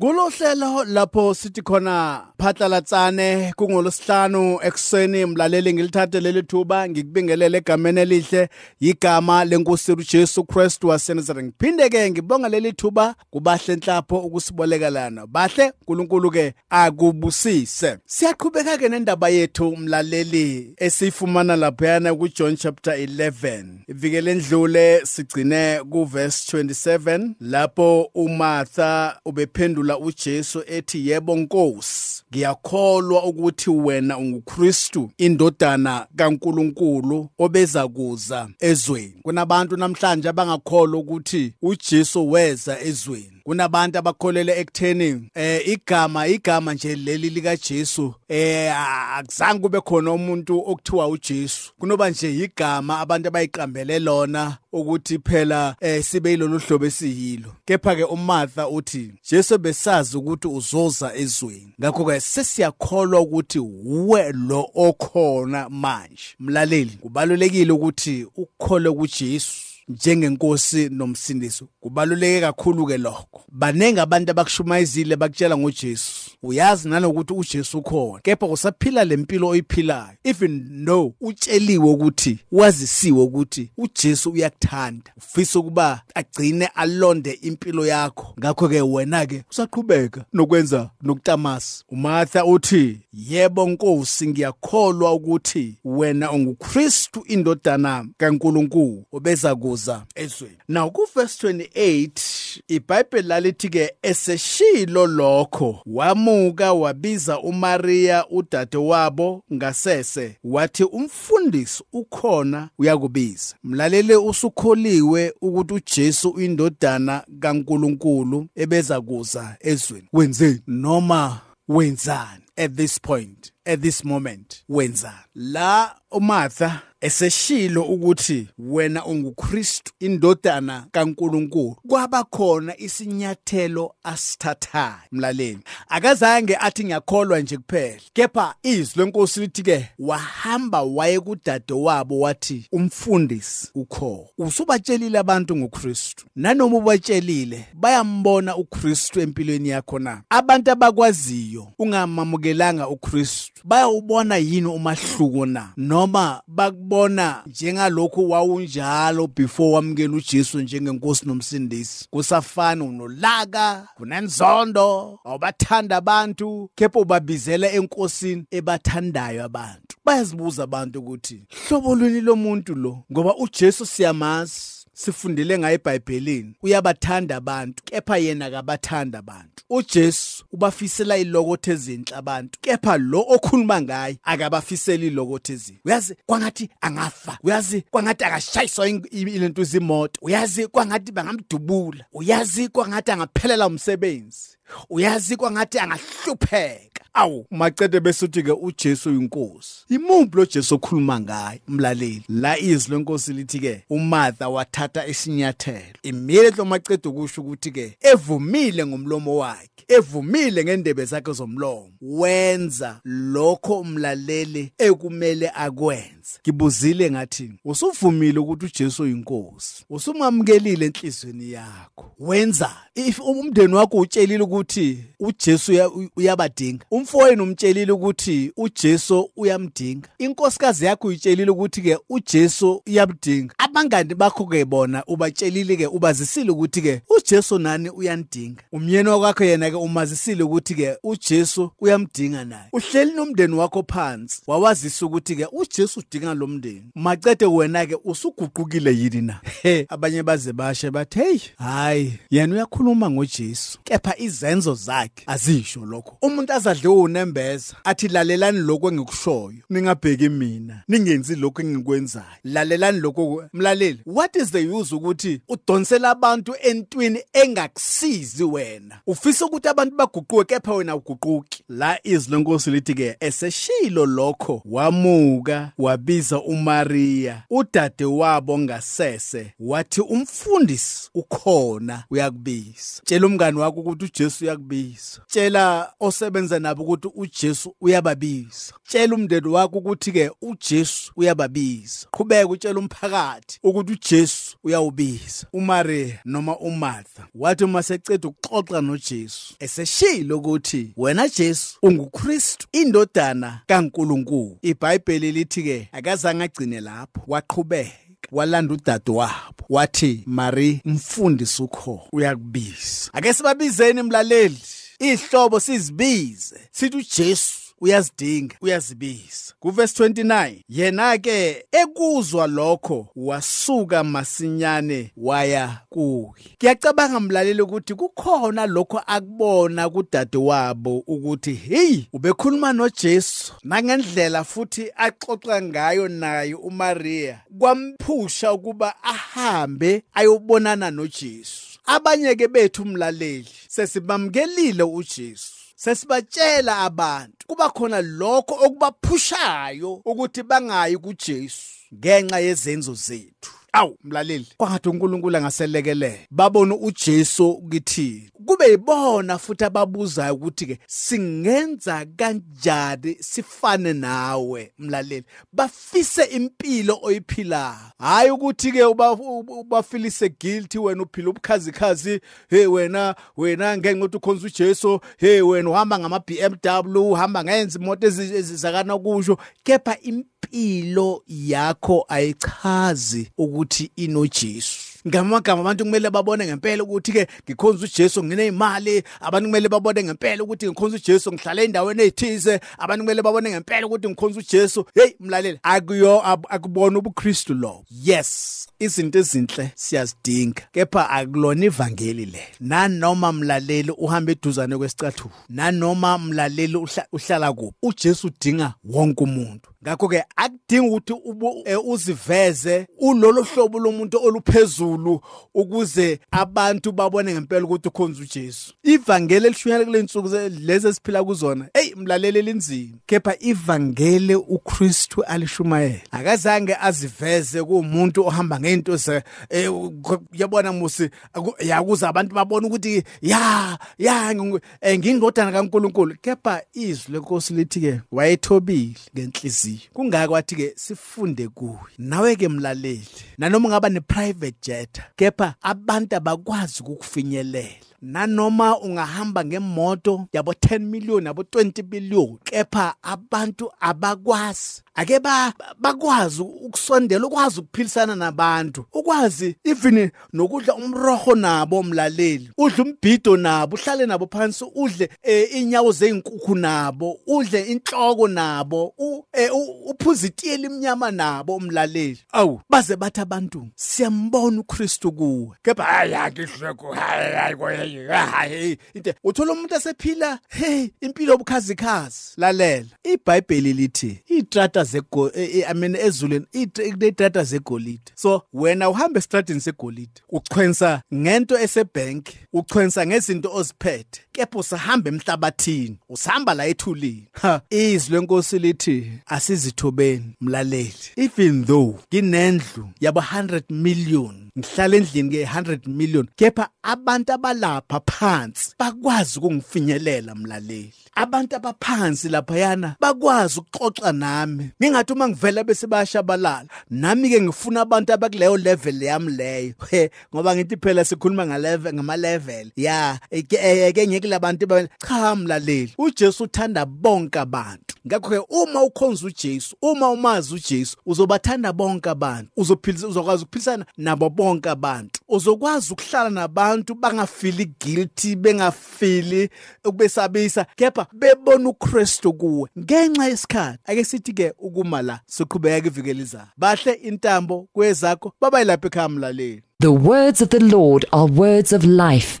Kulohlelo lapho sithi khona phatlalatsane kungolosihlanu ekseni mlaleli ngilithathe leli thuba ngikubingelele egameni elihle igama lenkosi uJesu Kristu waseNazaretha ngiphinde ke ngibonga leli thuba kubahle enhlapho ukusibolekelana bahle uNkulunkulu ke akubusise. Siyaqhubeka ke nendaba yethu mlaleli esifumana lapha ku John chapter 11 ivikele endlule sigcine ku verse 27 lapho uMartha ubephendula waphendula uJesu ethi yebo Nkosi ngiyakholwa ukuthi wena unguKristu indodana kaNkuluNkulu obeza kuza ezweni. Kunabantu namhlanje abangakholwa ukuthi uJesu weza ezweni. Kunabantu abakholele ekutheni eh igama igama nje leli lika Jesu eh akuzange kube khona umuntu okuthiwa uJesu. Kunoba nje igama abantu abayiqambele lona ukuthi phela eh sibe yilolu hlobo esiyilo. Kepha ke uMartha uthi Jesu besazi ukuthi uzoza ezweni ngakho ke sesiyakholwa ukuthi uwe lo okhona manje. Mlaleli kubalulekile ukuthi ukhole kuJesu. Njengenkosi nomsindisi. Kubaluleke kakhulu ke lokho. Banenge abantu abakushumayizile bakutshela ngoJesu. Uyazi nanokuthi uJesu ukhona kepha usaphila lempilo oyiphilayo. Even no utsheliwe ukuthi wazisiwe ukuthi uJesu uyakuthanda ufisa ukuba agcine alonde impilo yakho. Ngakho ke wena ke usaqhubeka nokwenza nokutamasa uMartha uthi yebo Nkosi ngiyakholwa ukuthi wena unguKristu indodana kaNkuluNkulu obeza kuza ezweni. Now ku verse 28 iBhayibheli lalithi ke eseshilo lokho. Wamuka wabiza uMaria udade wabo ngasese. Wathi umfundisi ukhona uyakubiza. Mlalele usukholiwe ukuthi uJesu uyindodana kaNkuluNkulu ebeza kuza ezweni. Wenzeni? Noma wenzani? At this point at this moment wenzani la uMartha eseshilo ukuthi wena unguKristu indodana kaNkuluNkulu kwaba khona isinyathelo asithathayo mlaleli akazange athi ngiyakholwa nje kuphela kepha izwi lenkosi lithi ke wahamba waye kudade wabo wathi umfundisi ukho usubatshelile abantu ngoKristu nanoma ubatshelile bayambona uKristu empilweni yakho na? Abantu abakwaziyo ungamamukelanga uKristu. Bayawubona yini umahluko na? Noma bakubona njengalokhu wawunjalo before wamukela uJesu njengenkosi nomsindisi? Kusafana unolaka kunenzondo awubathanda abantu kepha ubabizela enkosini ebathandayo abantu. Bayazibuza abantu ukuthi hlobo lweni lomuntu lo? Ngoba uJesu siyamazi. Sifundile ngaye eBhayibhelini uyabathanda abantu kepha yena akabathanda abantu. uJesu ubafisela ilokothe ezinhle abantu kepha lo okhuluma ngaye akabafisela ilokothe ezinhle uyazi kwangathi angafa uyazi kwangathi akashayiswa ilento izimoto uyazi kwangathi bangamdubula uyazi kwangathi angaphelela umsebenzi uyazi kwangathi angahlupheka. Awu macede besuthi ke uJesu uyinkosi. Imuphi lo Jesu okhuluma ngaye umlaleli la izwi lenkosi lithi ke uMartha wathatha isinyathelo. Immediately macede ukusho ukuthi ke evumile ngomlomo wakhe evumile ngendebe zakhe zomlomo. Wenza lokho umlaleli ekumele akwenze. Ngibuzile ngathi usuvumile ukuthi uJesu uyinkosi. Usumamkelile enhlizweni yakho. Wenza if umndeni wakho utshelile ukuthi uJesu uyabadinga. Umfowenu umtshelile ukuthi uJesu uyamdinga. Inkosikazi yakho uyitshelile ukuthi ke uJesu uyamdinga. Abangani bakho ke bona ubatshelile ke ubazisile ukuthi ke uJesu nani uyandinga umyeni wakho yena ke umazisile ukuthi ke uJesu uyamdinga naye. Uhleli nomndeni wakho phansi wawazisa ukuthi ke uJesu udinga lo mndeni. Macede wena ke usuguqukile yini na? He abanye baze bashe bathi hey hayi yena uyakhuluma ngoJesu. kepha izenzo zakhe azisho lokho. Umuntu azadle unembeza athi lalelani lokho engikushoyo ningabheki mina ningenzi lokho engikwenzayo. Lalelani lokho mlaleli what is the use ukuthi udonsela abantu entwini engakusizi wena? Ufisa ukuthi abantu baguquke kepha wena uguquki. La izwi lenkosi lithi ke eseshilo lokho wamuka wabiza uMaria udade wabo ngasese wathi umfundisi ukhona uyakubiza tshela umngani wakho ukuthi uJesu uyakubiza. Tshela osebenza nabo ukuthi uJesu uyababiza. Tshela umndeni wakho ukuthi ke uJesu uyababiza. Qhubeka utshela umphakathi ukuthi uJesu uyawubiza. uMaria noma uMartha wathi uma seceda ukuxoxa noJesu eseshilo ukuthi wena Jesu unguKristu indodana kaNkuluNkulu. iBhayibheli lithi ke akazange agcine lapho waqhubeka walanda udade wabo. Wathi Mary mfundisi ukho uyakubiza. Ake sibabizeni mlaleli. Ihlobo sizibize. Sithi uJesu uyazidinga uyazibiza. Kuverse 29 yena ke ekuzwa lokho wasuka masinyane waya kuye. Ngiyacabanga mlaleli ukuthi kukhona lokho akubona kudade wabo ukuthi hey ubekhuluma noJesu. Nangendlela futhi axoxa ngayo naye uMaria kwamphusha ukuba ahambe ayobonana noJesu. Abanye ke bethu umlaleli sesibamkelile uJesu sesibatshela abantu. Kuba khona lokho okubaphushayo ukuthi bangayi kuJesu ngenxa yezenzo zethu. Awu mlaleli. Kwangathi uNkulunkulu angaselekelele babona uJesu kithi kube yibona futhi ababuzayo ukuthi ke singenza kanjani? Sifane nawe mlaleli. Bafise impilo oyiphilayo. Hayi ukuthi ke ubafilise guilty wena uphila ubukhazikhazi hey wena wena ngenxa ukuthi ukhonza uJesu hey wena uhamba ngama BMW uhamba ngenza imoto ezizakana kusho kepha impilo yakho ayichazi ukuthi inoJesu. Ngamagama abantu kumele babone ngempela ukuthi ke ngikhonza uJesu nginemali abantu kumele babone ngempela ukuthi ngikhonza uJesu ngihlala endaweni ezithize abantu kumele babone ngempela ukuthi ngikhonza uJesu. Hey mlaleli akuyo akubona ubuKristu lo? Yes izinto ezinhle siyazidinga. Kepha akulona ivangeli le. Nanoma mlaleli uhamba eduzane kwesicathulo nanoma mlaleli uhlala kuphi uJesu udinga wonke umuntu. Ngakho ke akudingi ukuthi uziveze ulolo hlobo lomuntu oluphezulu. Ukuze abantu babone ngempela ukuthi ukhonza uJesu. Ivangeli elishunyayela kule nsuku lezi esiphila kuzona hey mlaleli linzima kepha ivangeli uKristu alishumayela. Akazange aziveze kuumuntu ohamba ngento ze yabona musi yakuza abantu babona ukuthi ya ya ngingindodana kaNkuluNkulu. Kepha izwi lenkosi lithi ke wayethobile ngenhliziyo. Kungaka wathi ke sifunde kuye. Nawe ke mlaleli nanoma ungaba ne private jet kepha abantu abakwazi ukufinyelela. Nanoma ungahamba ngemoto yabo 10 million yabo 20 billion kepha abantu abakwazi ake ba bakwazi ukusondela ukwazi ukuphilisana nabantu ukwazi even nokudla umroho nabo mlaleli udla umbhido nabo uhlale nabo phansi udle inyawo zeinkukhu nabo udle inhloko nabo uphuza itiye limnyama nabo umlaleli awu baze bathi abantu siyambona uKristu kuwe kepha hayi akihleko hayi hayi into uthola umuntu esephila hey impilo obukhazikhazi lalela. iBhayibheli lithi itrata zegolide I mean ezuleni itrata zegolide. So wena uhamba estradini segolide uchwensa ngento esebank uchwensa ngezinto oziphethe. Kepha usahamba emhlabathini usahamba la ethulini. Ha. Izwi lenkosi lithi asizithobeni mlaleli. Even though nginendlu yabo 100 million ngihlala endlini ke 100 million kepha abantu abalapha phansi bakwazi ukungifinyelela mlaleli. Abantu abaphansi laphayana bakwazi ukuxoxa nami. Ngingathi uma ngivela bese bayashabalala nami ke ngifuna abantu abakuleyo level yami leyo. He ngoba ngithi phela sikhuluma ngalevel ngama level ya ke ngeke labantu cha mlaleli uJesu uthanda bonke abantu. Ngakho ke uma ukhonza uJesu uma umazi uJesu uzobathanda bonke abantu. Uzophilisa uzokwazi ukuphilisana nabo bonke abantu. Uzokwazi ukuhlala nabantu bangafili guilty bengafili ukubesabisa kepha bebona uKristu kuwe. Ngenxa yesikhathi ake sithi ke ukuma la siqhubeka ivikelizayo bahle intambo kwezakho babayilapha ekhaya mlaleli. The words of the Lord are words of life.